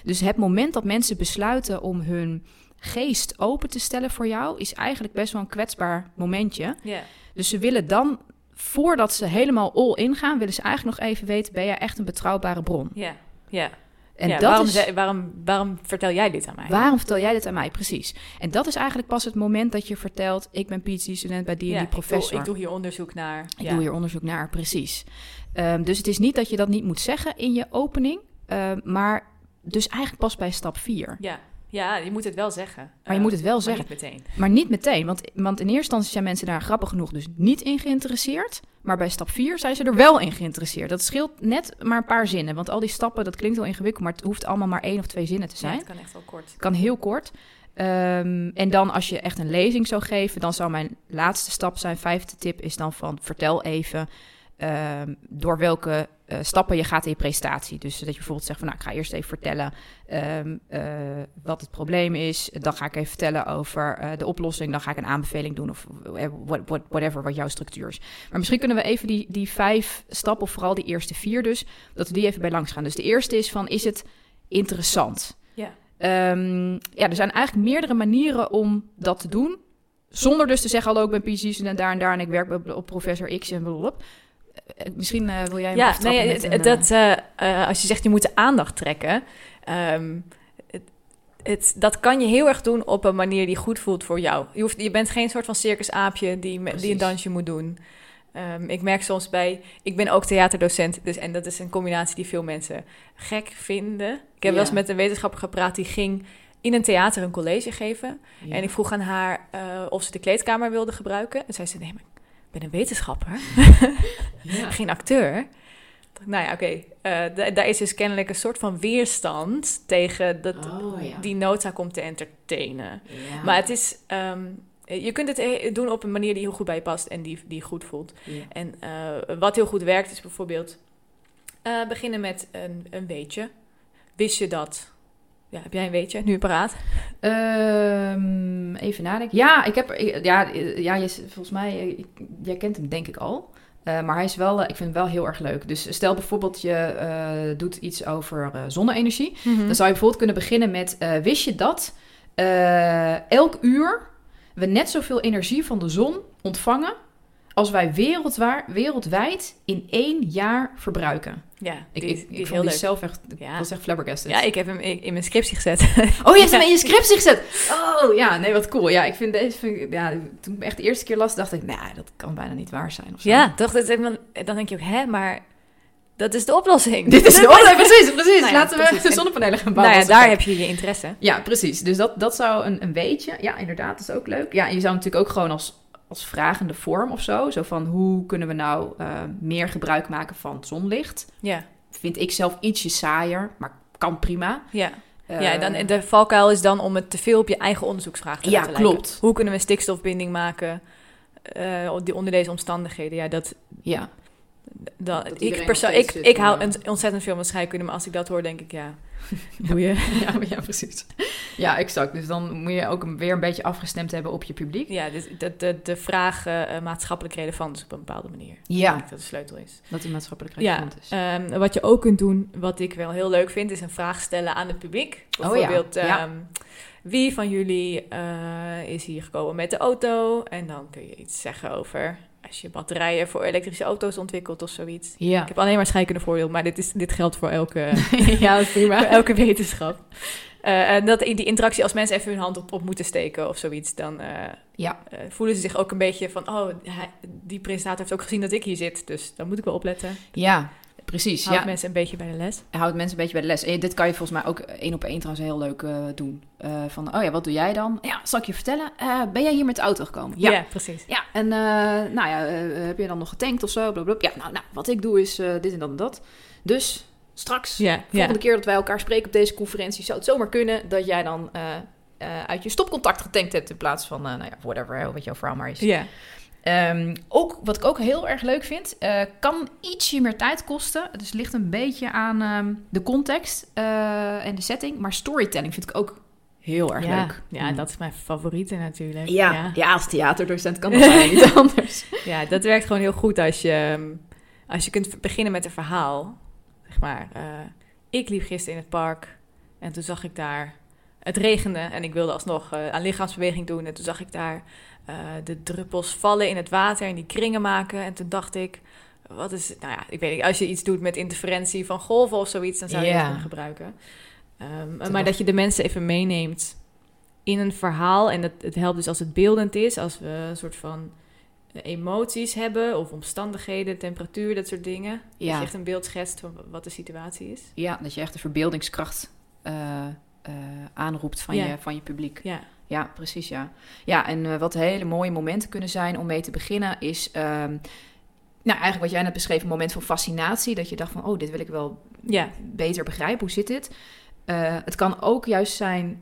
Dus het moment dat mensen besluiten om hun geest open te stellen voor jou, is eigenlijk best wel een kwetsbaar momentje. Yeah. Dus ze willen dan, voordat ze helemaal all in gaan, willen ze eigenlijk nog even weten, ben jij echt een betrouwbare bron? Ja, yeah. ja. En ja, dat waarom, is, waarom, waarom vertel jij dit aan mij? Waarom vertel jij dit aan mij? Precies. En dat is eigenlijk pas het moment dat je vertelt: ik ben PhD-student bij die en ja, die professor. Ik doe, ik doe, hier onderzoek naar. Ik ja. doe hier onderzoek naar, precies. Um, dus het is niet dat je dat niet moet zeggen in je opening, um, maar dus eigenlijk pas bij stap 4. Ja. Ja, je moet het wel zeggen. Maar je moet het wel zeggen. Niet meteen. Maar niet meteen. Want, want in eerste instantie zijn mensen daar grappig genoeg dus niet in geïnteresseerd. Maar bij stap 4 zijn ze er wel in geïnteresseerd. Dat scheelt net maar een paar zinnen. Want al die stappen, dat klinkt wel ingewikkeld, maar het hoeft allemaal maar één of twee zinnen te zijn. Ja, het kan echt wel kort. Kan heel kort. Um, en dan als je echt een lezing zou geven, dan zou mijn laatste stap zijn, vijfde tip, is dan van vertel even um, door welke uh, stappen je gaat in je presentatie. Dus dat je bijvoorbeeld zegt van nou, ik ga eerst even vertellen um, uh, wat het probleem is. Dan ga ik even vertellen over uh, de oplossing. Dan ga ik een aanbeveling doen of what, what, whatever wat jouw structuur is. Maar misschien kunnen we even die, die vijf stappen, of vooral die eerste vier dus, dat we die even bij langs gaan. Dus de eerste is van is het interessant? Ja. Um, ja, er zijn eigenlijk meerdere manieren om dat te doen. Zonder dus te zeggen, hallo, ik ben PhD-student daar en daar en ik werk op professor X en blablabla. Misschien uh, wil jij ja, nee, een, dat uh, als je zegt je moet de aandacht trekken, um, het, het, dat kan je heel erg doen op een manier die goed voelt voor jou. Je, hoeft, je bent geen soort van circusaapje die, die een dansje moet doen. Um, ik merk soms bij, ik ben ook theaterdocent, dus en dat is een combinatie die veel mensen gek vinden. Ik heb ja. wel eens met een wetenschapper gepraat die ging in een theater een college geven. Ja. En ik vroeg aan haar of ze de kleedkamer wilde gebruiken. En zei ze: Nee, maar ben een wetenschapper, ja. geen acteur. Nou ja, oké. Okay. Uh, daar is dus kennelijk een soort van weerstand tegen dat, oh, ja. die noodzaak om te entertainen. Ja. Maar het is, um, je kunt het doen op een manier die heel goed bij je past en die, die goed voelt. En uh, wat heel goed werkt is bijvoorbeeld uh, beginnen met een, een weetje. Wist je dat ja, heb jij een weetje nu paraat? Um, even nadenken. Ja, ik heb. Ja, ja je, volgens mij. Jij kent hem denk ik al. Uh, maar hij is wel. ik vind hem wel heel erg leuk. Dus stel bijvoorbeeld je uh, doet iets over zonne-energie. Mm -hmm. Dan zou je bijvoorbeeld kunnen beginnen met: Wist je dat elk uur we net zoveel energie van de zon ontvangen als wij wereldwijd in één jaar verbruiken. Ja, ik, ik, die zelf echt, ja. was echt flabbergasted. Ja, ik heb hem in mijn scriptie gezet. Oh, je hebt hem in je scriptie gezet? Oh, ja, nee, wat cool. Ja, ik vind deze, vind, ja, toen ik echt de eerste keer las, dacht ik, nou, dat kan bijna niet waar zijn. Of zo. Ja, toch, dan, dan denk je ook, hè, maar dat is de oplossing. Dit is de oplossing, precies, precies. Nou ja, Laten precies. we En- zonnepanelen gaan bouwen. nou ja, daar heb je je interesse. Ja, precies. Dus dat, dat zou een, een weetje. Ja, inderdaad, dat is ook leuk. Ja, en je zou natuurlijk ook gewoon als, als vragende vorm of zo. Zo van hoe kunnen we nou eh, meer gebruik maken van zonlicht? Ja, Vind ik zelf ietsje saaier, maar kan prima. ja. Eh, ja dan, de valkuil is dan om het te veel op je eigen onderzoeksvraag te Ja, laten lijken. klopt. Hoe kunnen we stofbinding maken die onder deze omstandigheden? Ja, dat, Ja, ik, iedereen perso- nog steeds ik, zit, ik hou ja. een- ontzettend veel van scheikunde, maar als ik dat hoor, denk ik, ja, boeien. ja, ja, precies. Ja, exact. Dus dan moet je ook weer een beetje afgestemd hebben op je publiek. Ja, dus de, de, de vraag eh, maatschappelijk relevant is op een bepaalde manier. Ik Ja, denk dat de sleutel is. dat die maatschappelijk Ja, relevant is. ehm, wat je ook kunt doen, wat ik wel heel leuk vind, is een vraag stellen aan het publiek. Oh ja, Bijvoorbeeld, ja. ehm, wie van jullie eh, is hier gekomen met de auto? En dan kun je iets zeggen over als je batterijen voor elektrische auto's ontwikkelt of zoiets. Ja, Ik heb alleen maar scheikunde voordeel, maar dit, is, dit geldt voor elke, ja prima. elke wetenschap. Eh, en dat die interactie, als mensen even hun hand op, op moeten steken of zoiets, dan eh, Ja, eh, voelen ze zich ook een beetje van, oh, hij- die presentator heeft ook gezien dat ik hier zit, dus dan moet ik wel opletten. ja, precies. Houd Ja, mensen een beetje bij de les. houdt mensen een beetje bij de les. En dit kan je volgens mij ook één op één trouwens heel leuk eh, doen. Eh, van, oh ja, wat doe jij dan? Ja, zal ik je vertellen? Eh, ben jij hier met de auto gekomen? Ja, Ja. precies. Ja, en eh, nou ja, eh, heb je dan nog getankt of zo? Blablabla. Ja, nou, nou, wat ik doe is eh, dit en dat en dat. Dus straks, Ja, volgende keer dat wij elkaar spreken op deze conferentie, zou het zomaar kunnen dat jij dan eh, eh, uit je stopcontact getankt hebt in plaats van, eh, nou ja, whatever, wat jouw verhaal maar is. Ja, Ehm, ook, wat ik ook heel erg leuk vind, eh, kan ietsje meer tijd kosten. Dus het ligt een beetje aan ehm, de context eh, en de setting. Maar storytelling vind ik ook heel erg ja. leuk. Ja, Mm. dat is mijn favoriete natuurlijk. Ja, ja. ja. als theaterdocent kan dat niet anders. Ja, dat werkt gewoon heel goed als je, ehm, als je kunt beginnen met een verhaal. Zeg maar, eh, ik liep gisteren in het park en toen zag ik daar... Het regende en ik wilde alsnog eh, aan lichaamsbeweging doen. En toen zag ik daar eh, de druppels vallen in het water en die kringen maken. En toen dacht ik, wat is... Nou ja, ik weet niet, als je iets doet met interferentie van golven of zoiets... dan zou je Ja. dat kunnen gebruiken. Ehm, maar dat je de mensen even meeneemt in een verhaal. En dat, het helpt dus als het beeldend is. Als we een soort van emoties hebben of omstandigheden, temperatuur, dat soort dingen. Dat Ja. je echt een beeld schetst van wat de situatie is. Ja, dat je echt de verbeeldingskracht eh, eh, aanroept van, Ja. je, van je publiek. Ja, Ja, precies, ja. Ja, en eh, wat hele mooie momenten kunnen zijn om mee te beginnen is... ehm, nou, eigenlijk wat jij net beschreef, een moment van fascinatie. Dat je dacht van, oh, dit wil ik wel ja, beter begrijpen. Hoe zit dit? Eh, het kan ook juist zijn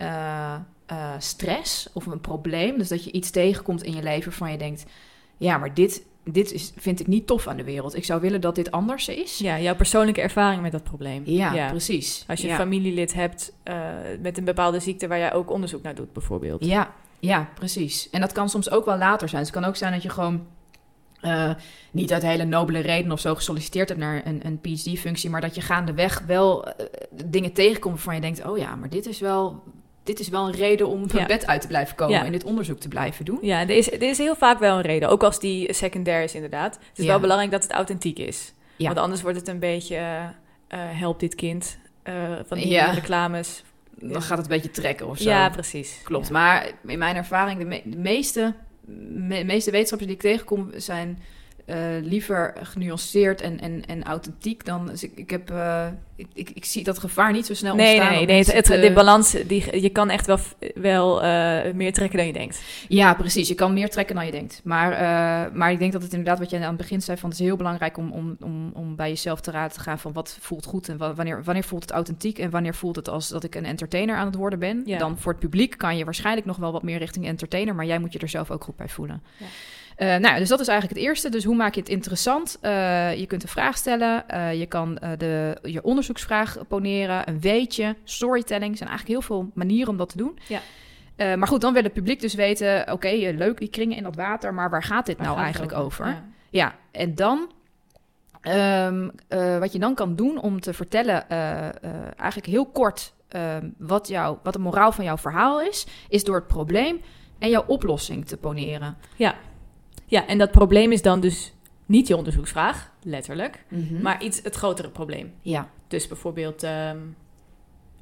stress of een probleem. Dus dat je iets tegenkomt in je leven waarvan je denkt... Ja, maar dit, dit is, vind ik niet tof aan de wereld. Ik zou willen dat dit anders is. ja, jouw persoonlijke ervaring met dat probleem. Ja, precies. Als je ja. een familielid hebt eh, met een bepaalde ziekte waar jij ook onderzoek naar doet, bijvoorbeeld. Ja, ja, precies. En dat kan soms ook wel later zijn. Dus het kan ook zijn dat je gewoon eh, niet uit hele nobele reden of zo gesolliciteerd hebt naar een, een PhD-functie, maar dat je gaandeweg wel eh, dingen tegenkomt waarvan je denkt: oh ja, maar dit is wel, dit is wel een reden om van Ja. bed uit te blijven komen Ja. en dit onderzoek te blijven doen. Ja, er is, er is heel vaak wel een reden. Ook als die secundair is, inderdaad. Het is Ja. wel belangrijk dat het authentiek is. Ja. Want anders wordt het een beetje... eh, help dit kind. eh, van die Ja. reclames. Dan gaat het een beetje trekken of zo. Ja, precies. Klopt. Maar in mijn ervaring, de, me- de meeste, me- meeste wetenschappers die ik tegenkom, zijn eh, liever genuanceerd en, en, en authentiek dan. Dus ik, ik, heb, eh, ik, ik, ik zie dat gevaar niet zo snel Nee, nee, ontstaan. nee. om nee het, mensen het- te- de balans, die, je kan echt wel, wel eh, meer trekken dan je denkt. Ja, precies. Je kan meer trekken dan je denkt. Maar, maar ik denk dat het inderdaad, wat jij aan het begin zei, van het is heel belangrijk om, om, om, om bij jezelf te raden te gaan van wat voelt goed en wa- wanneer, wanneer voelt het authentiek en wanneer voelt het als dat ik een entertainer aan het worden ben. Ja. Dan voor het publiek kan je waarschijnlijk nog wel wat meer richting entertainer, maar jij moet je er zelf ook goed bij voelen. Ja. Eh, nou, ja, dus dat is eigenlijk het eerste. Dus hoe maak je het interessant? Eh, je kunt een vraag stellen. eh, je kan de, je onderzoeksvraag poneren. Een weetje. Storytelling. Er zijn eigenlijk heel veel manieren om dat te doen. Ja. Maar goed, dan wil het publiek dus weten... oké, leuk die kringen in dat water... maar waar gaat dit Waar nou gaat eigenlijk over? Ja. Ja, en dan... ehm, eh, wat je dan kan doen om te vertellen... eigenlijk heel kort... ehm, wat, jou, wat de moraal van jouw verhaal is... is door het probleem en jouw oplossing te poneren. Ja. Ja, en dat probleem is dan dus niet je onderzoeksvraag, letterlijk, maar iets het grotere probleem. Ja, Dus bijvoorbeeld ehm,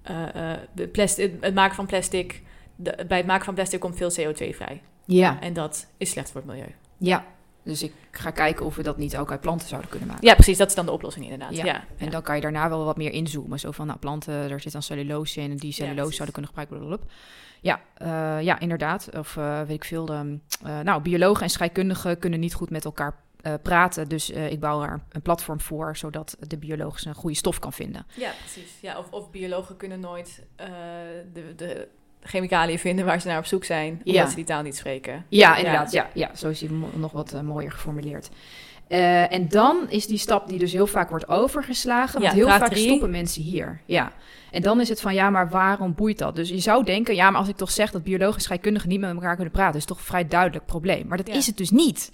eh, eh, de plastic, het maken van plastic. De, bij het maken van plastic komt veel CO2 vrij. ja, En dat is slecht voor het milieu. ja. Dus ik ga kijken of we dat niet ook uit planten zouden kunnen maken. Ja, precies. Dat is dan de oplossing inderdaad. Ja. Ja. En dan kan je daarna wel wat meer inzoomen. Zo van, nou, planten, daar zit dan cellulose in en die cellulose zouden kunnen gebruiken. blablabla. Ja, eh, ja, inderdaad. Of eh, weet ik veel. ehm, eh, nou, biologen en scheikundigen kunnen niet goed met elkaar praten. Dus ik bouw er een platform voor, zodat de bioloog een goede stof kan vinden. Ja, precies. Ja, of, of biologen kunnen nooit de, de chemicaliën vinden waar ze naar op zoek zijn, omdat Ja. ze die taal niet spreken. Ja, inderdaad. Ja, ja, zo is die nog wat eh, mooier geformuleerd. Eh, en dan is die stap die dus heel vaak wordt overgeslagen. Want Ja, heel vaak drie. stoppen mensen hier. Ja. En dan is het van, ja, maar waarom boeit dat? Dus je zou denken, ja, maar als ik toch zeg dat biologen en scheikundigen niet met elkaar kunnen praten, is toch een vrij duidelijk probleem. Maar dat Ja. is het dus niet.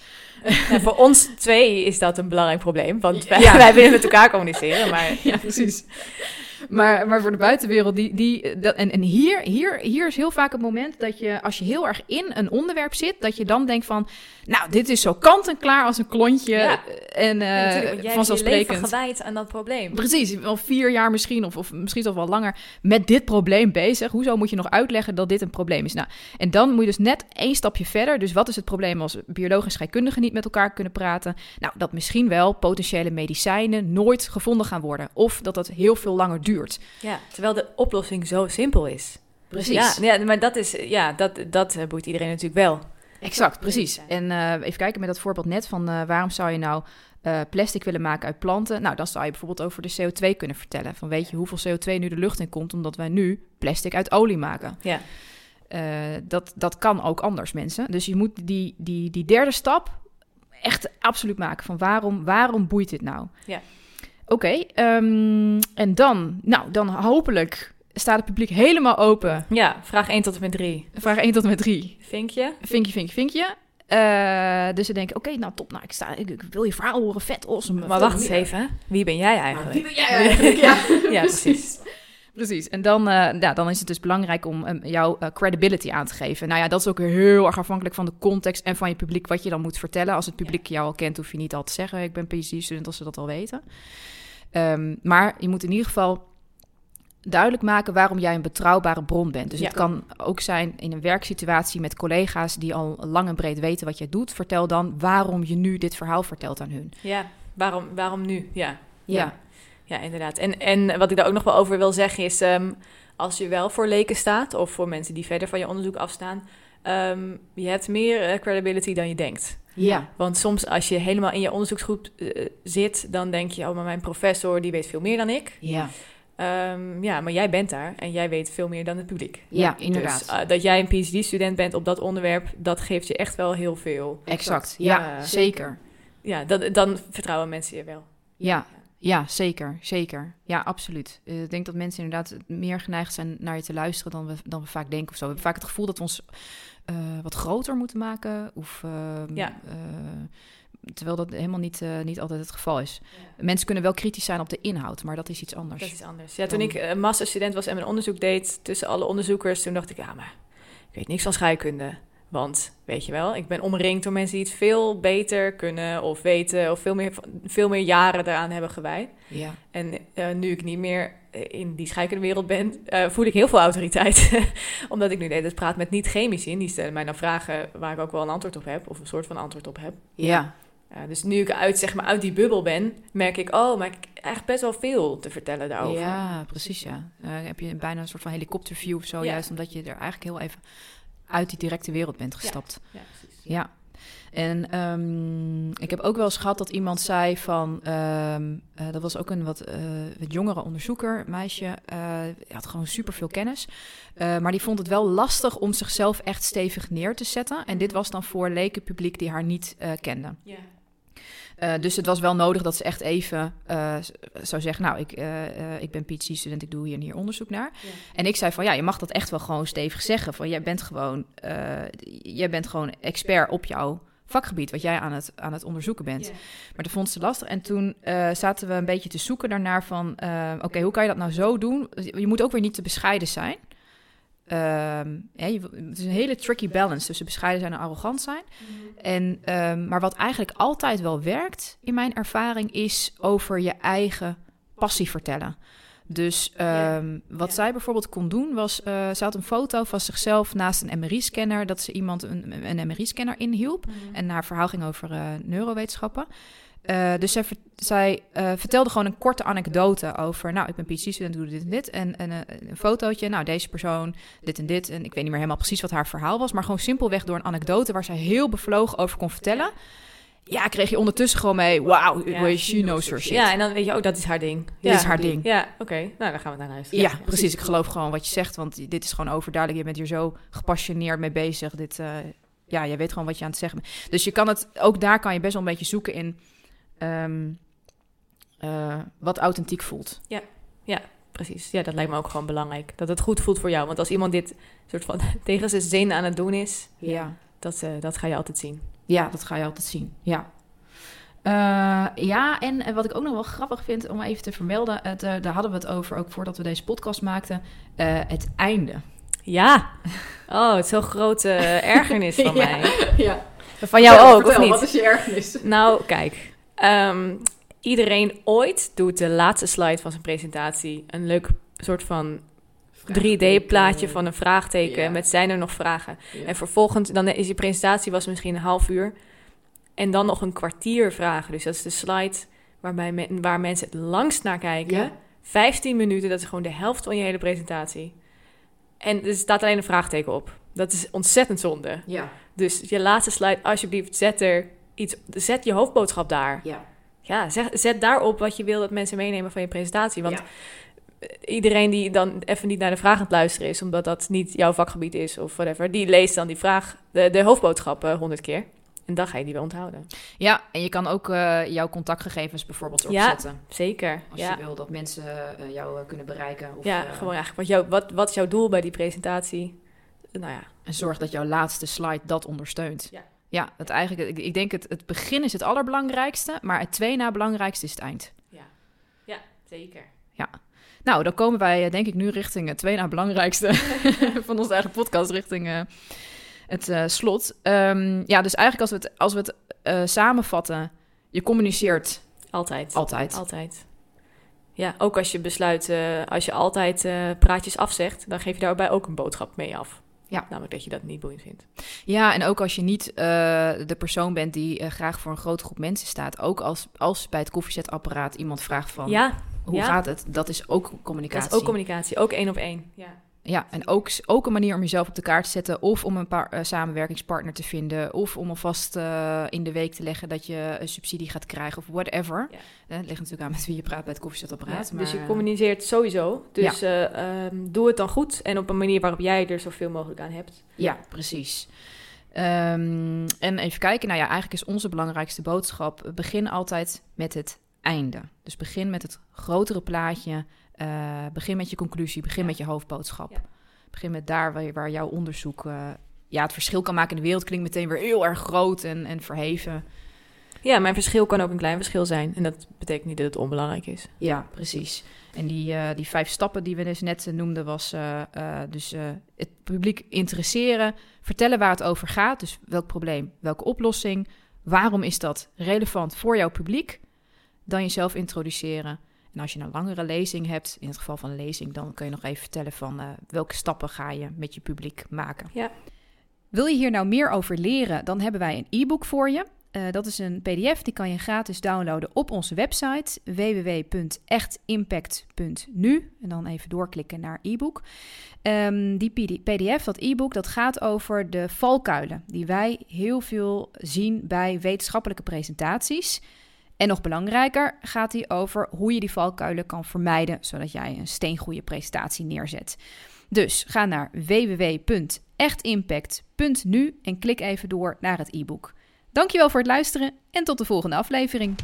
Voor ons twee is dat een belangrijk probleem, want wij, wij willen met elkaar communiceren, maar Ja, precies. Maar, maar voor de buitenwereld, die, die, dat, en, en hier, hier, hier is heel vaak het moment dat je, als je heel erg in een onderwerp zit, dat je dan denkt van, nou, dit is zo kant en klaar als een klontje. Ja. En want jij vanzelfsprekend. gewijd aan dat probleem. Precies, wel vier jaar misschien, of, of misschien toch wel langer, met dit probleem bezig. Hoezo moet je nog uitleggen dat dit een probleem is? Nou, en dan moet je dus net één stapje verder. Dus wat is het probleem als biologen en scheikundigen niet met elkaar kunnen praten? Nou, dat misschien wel potentiële medicijnen nooit gevonden gaan worden. Of dat dat heel veel langer duurt. Ja, terwijl de oplossing zo simpel is. Precies. Ja, ja maar dat is, ja, dat, dat eh, boeit iedereen natuurlijk wel. Exact, precies. En eh, even kijken met dat voorbeeld net van eh, waarom zou je nou plastic willen maken uit planten? Nou, dan zou je bijvoorbeeld over de CO2 kunnen vertellen. Van weet je hoeveel CO2 nu de lucht in komt omdat wij nu plastic uit olie maken? Ja. Dat, dat kan ook anders, mensen. Dus je moet die, die, die derde stap echt absoluut maken. Van waarom, waarom boeit dit nou? Ja. Oké, ehm, en dan, nou, dan hopelijk staat het publiek helemaal open. Ja, vraag 1 tot en met 3. Vraag 1 tot en met 3. Vinkje? Vinkje, vinkje, vinkje. Eh, dus ze denken, oké, nou top, nou, ik, sta, ik, ik wil je verhaal horen, vet, awesome. Maar wacht eens even, wie ben jij eigenlijk? Wie ben jij eigenlijk? Ja, Ja, precies. Precies. En dan, eh, ja, dan is het dus belangrijk om um, jouw eh, credibility aan te geven. Nou ja, dat is ook heel erg afhankelijk van de context en van je publiek wat je dan moet vertellen. Als het publiek jou al kent, hoef je niet al te zeggen: ik ben PhD-student, als ze dat al weten. Um, maar je moet in ieder geval duidelijk maken waarom jij een betrouwbare bron bent. Dus Ja. het kan ook zijn in een werksituatie met collega's die al lang en breed weten wat jij doet. Vertel dan waarom je nu dit verhaal vertelt aan hun. Ja, waarom, waarom nu? Ja. Ja. Ja, inderdaad. En, en wat ik daar ook nog wel over wil zeggen is... ehm, als je wel voor leken staat... of voor mensen die verder van je onderzoek afstaan... ehm, je hebt meer eh, credibility dan je denkt. Ja. Want soms als je helemaal in je onderzoeksgroep eh, zit... dan denk je, oh, maar mijn professor die weet veel meer dan ik. Ja. Ehm, ja, maar jij bent daar en jij weet veel meer dan het publiek. Ja, inderdaad. Dus dat jij een PhD-student bent op dat onderwerp... dat geeft je echt wel heel veel. Exact. Ja, Ja. zeker. Ja, dat, dan vertrouwen mensen je wel. Ja, ja, zeker, zeker. Ja, absoluut. Eh, ik denk dat mensen inderdaad meer geneigd zijn naar je te luisteren dan we, dan we vaak denken of zo. We hebben vaak het gevoel dat we ons eh, wat groter moeten maken. Of, ehm, Ja. eh, terwijl dat helemaal niet, niet altijd het geval is. Mensen kunnen wel kritisch zijn op de inhoud, maar dat is iets anders. Dat is anders. Ja, toen Dan- ik uh, masterstudent was en mijn onderzoek deed tussen alle onderzoekers, toen dacht ik, ja, maar ik weet niks van scheikunde. Want, weet je wel, ik ben omringd door mensen die het veel beter kunnen of weten of veel meer, veel meer jaren daaraan hebben gewijd. Ja, En eh, nu ik niet meer in die scheikundewereld ben, eh, voel ik heel veel autoriteit. Omdat ik nu de praat met niet-chemici en die stellen mij dan vragen waar ik ook wel een antwoord op heb, of een soort van antwoord op heb. ja, Uh, dus nu ik uit, zeg maar, uit die bubbel ben, merk ik, oh, maar ik heb eigenlijk best wel veel te vertellen daarover. ja precies ja. Eh, heb je bijna een soort van helikopterview of zo, Ja. juist omdat je er eigenlijk heel even uit die directe wereld bent gestapt. Ja, precies. Ja. En ehm, ik heb ook wel eens gehad dat iemand zei van... ehm, eh, dat was ook een wat, eh, wat jongere onderzoeker, meisje. eh die had gewoon superveel kennis. Maar die vond het wel lastig om zichzelf echt stevig neer te zetten. En dit was dan voor leken publiek die haar niet kende. Ja. Eh, dus het was wel nodig dat ze echt even z- zou zeggen... nou, ik, eh, ik ben PhD-student, ik doe hier en hier onderzoek naar. Ja. En ik zei van, ja, je mag dat echt wel gewoon stevig zeggen. Van, jij bent gewoon, jij bent gewoon expert op jouw vakgebied... wat jij aan het, aan het onderzoeken bent. Ja. Maar dat vond ze lastig. En toen zaten we een beetje te zoeken daarnaar van... oké, hoe kan je dat nou zo doen? Je moet ook weer niet te bescheiden zijn. Ehm, ja, je, het is een hele tricky balance tussen bescheiden zijn en arrogant zijn. En, ehm, maar wat eigenlijk altijd wel werkt, in mijn ervaring, is over je eigen passie vertellen. Dus Ja. ehm, wat Ja. zij bijvoorbeeld kon doen was, eh, ze had een foto van zichzelf naast een MRI-scanner, dat ze iemand een, een MRI-scanner inhielp. En haar verhaal ging over eh, neurowetenschappen. Eh, dus zij, zij eh, vertelde gewoon een korte anekdote over... nou, ik ben PhD-student, doe dit en dit. En, en eh, een fotootje, nou, deze persoon, dit en dit. En ik weet niet meer helemaal precies wat haar verhaal was... maar gewoon simpelweg door een anekdote... waar zij heel bevlogen over kon vertellen... ja, kreeg je ondertussen gewoon mee... wauw, Ja, she knows her shit. Ja, en dan weet je ook, dat is haar ding. Dit Ja. is haar ding. Ja, oké. Nou, dan gaan we naar huis. Ja, precies. Ik geloof gewoon wat je zegt, want dit is gewoon overduidelijk. Je bent hier zo gepassioneerd mee bezig. Dit, ja, je weet gewoon wat je aan het zeggen bent. Dus je kan het, ook daar kan je best wel een beetje zoeken in ehm, eh, wat authentiek voelt. Precies. Ja, dat lijkt me ook gewoon belangrijk. Dat het goed voelt voor jou. Want als iemand dit soort van tegen zijn zin aan het doen is, Ja. dat, eh, dat ga je altijd zien. ja, dat ga je altijd zien. Ja. Eh, ja, en wat ik ook nog wel grappig vind om even te vermelden, het, daar hadden we het over ook voordat we deze podcast maakten, het einde. Ja. Oh, het is zo'n grote ergernis van Ja. mij. Ja. Van jou ook, of niet? Wat is je ergernis? Nou, kijk. Ehm, iedereen ooit doet de laatste slide van zijn presentatie een leuk soort van 3D-plaatje van een vraagteken Ja. met zijn er nog vragen. Ja. En vervolgens, dan is je presentatie was misschien een half uur. En dan nog een kwartier vragen. Dus dat is de slide waarbij men- waar mensen het langst naar kijken. Ja. 15 minuten, dat is gewoon de helft van je hele presentatie. En er staat alleen een vraagteken op. Dat is ontzettend zonde. Ja. Dus je laatste slide, alsjeblieft, zet er iets. Zet je hoofdboodschap daar. Ja. Ja, zeg, zet daarop wat je wil dat mensen meenemen van je presentatie. Want Ja. iedereen die dan even niet naar de vraag aan het luisteren is, omdat dat niet jouw vakgebied is of whatever, die leest dan die vraag, de, de hoofdboodschap honderd keer. En dan ga je die weer onthouden. Ja, en je kan ook eh, jouw contactgegevens bijvoorbeeld Ja. opzetten. Zeker. Als ja, je wil dat mensen eh, jou eh, kunnen bereiken. Of, ja eh, gewoon eigenlijk wat, jou, wat, wat is jouw doel bij die presentatie? Nou ja, En zorg dat jouw laatste slide dat ondersteunt. Ja. Ja, het eigenlijk, ik, ik denk het, het begin is het allerbelangrijkste, maar het twee na belangrijkste is het eind. zeker. Nou, dan komen wij eh, denk ik nu richting het twee na belangrijkste van onze eigen podcast, richting eh, het eh, slot. Ehm, ja, dus eigenlijk als we het, als we het samenvatten, je communiceert Altijd. altijd. Altijd. Ja, ook als je besluit, als je altijd praatjes afzegt, dan geef je daarbij ook een boodschap mee af. Ja. Namelijk dat je dat niet boeiend vindt. Ja, en ook als je niet eh, de persoon bent die eh, graag voor een grote groep mensen staat. Ook als, als bij het koffiezetapparaat iemand vraagt van ja, hoe ja. gaat het, dat is ook communicatie. dat is ook communicatie. Ook één op één. Ja. Ja, en ook, ook een manier om jezelf op de kaart te zetten. Of om een paar, eh, samenwerkingspartner te vinden. Of om alvast eh, in de week te leggen dat je een subsidie gaat krijgen of whatever. Ja. Eh, het ligt natuurlijk aan met wie je praat bij het koffiezetapparaat. Ja, dus je communiceert sowieso. Dus eh, ehm, doe het dan goed en op een manier waarop jij er zoveel mogelijk aan hebt. Ja, precies. Ehm, en even kijken, nou ja, eigenlijk is onze belangrijkste boodschap: begin altijd met het einde. Dus begin met het grotere plaatje. Eh, begin met je conclusie, begin Ja. met je hoofdboodschap. Ja. Begin met daar waar, jouw onderzoek eh, ja, het verschil kan maken in de wereld. Klinkt meteen weer heel erg groot en, en verheven. Ja, mijn verschil kan ook een klein verschil zijn. En dat betekent niet dat het onbelangrijk is. Ja, precies. En die, eh, die vijf stappen die we dus net noemden, was dus het publiek interesseren, vertellen waar het over gaat. Dus welk probleem, welke oplossing, waarom is dat relevant voor jouw publiek? Dan jezelf introduceren. En als je een langere lezing hebt, in het geval van een lezing, dan kun je nog even vertellen van eh, welke stappen ga je met je publiek maken. Ja. Wil je hier nou meer over leren, dan hebben wij een e-book voor je. Eh, dat is een PDF, die kan je gratis downloaden op onze website www.echtimpact.nu. En dan even doorklikken naar e-book. Ehm, die PD PDF, dat e-book, dat gaat over de valkuilen die wij heel veel zien bij wetenschappelijke presentaties. En nog belangrijker gaat die over hoe je die valkuilen kan vermijden, zodat jij een steengoede presentatie neerzet. Dus ga naar www.echtimpact.nu en klik even door naar het e-book. Dankjewel voor het luisteren en tot de volgende aflevering.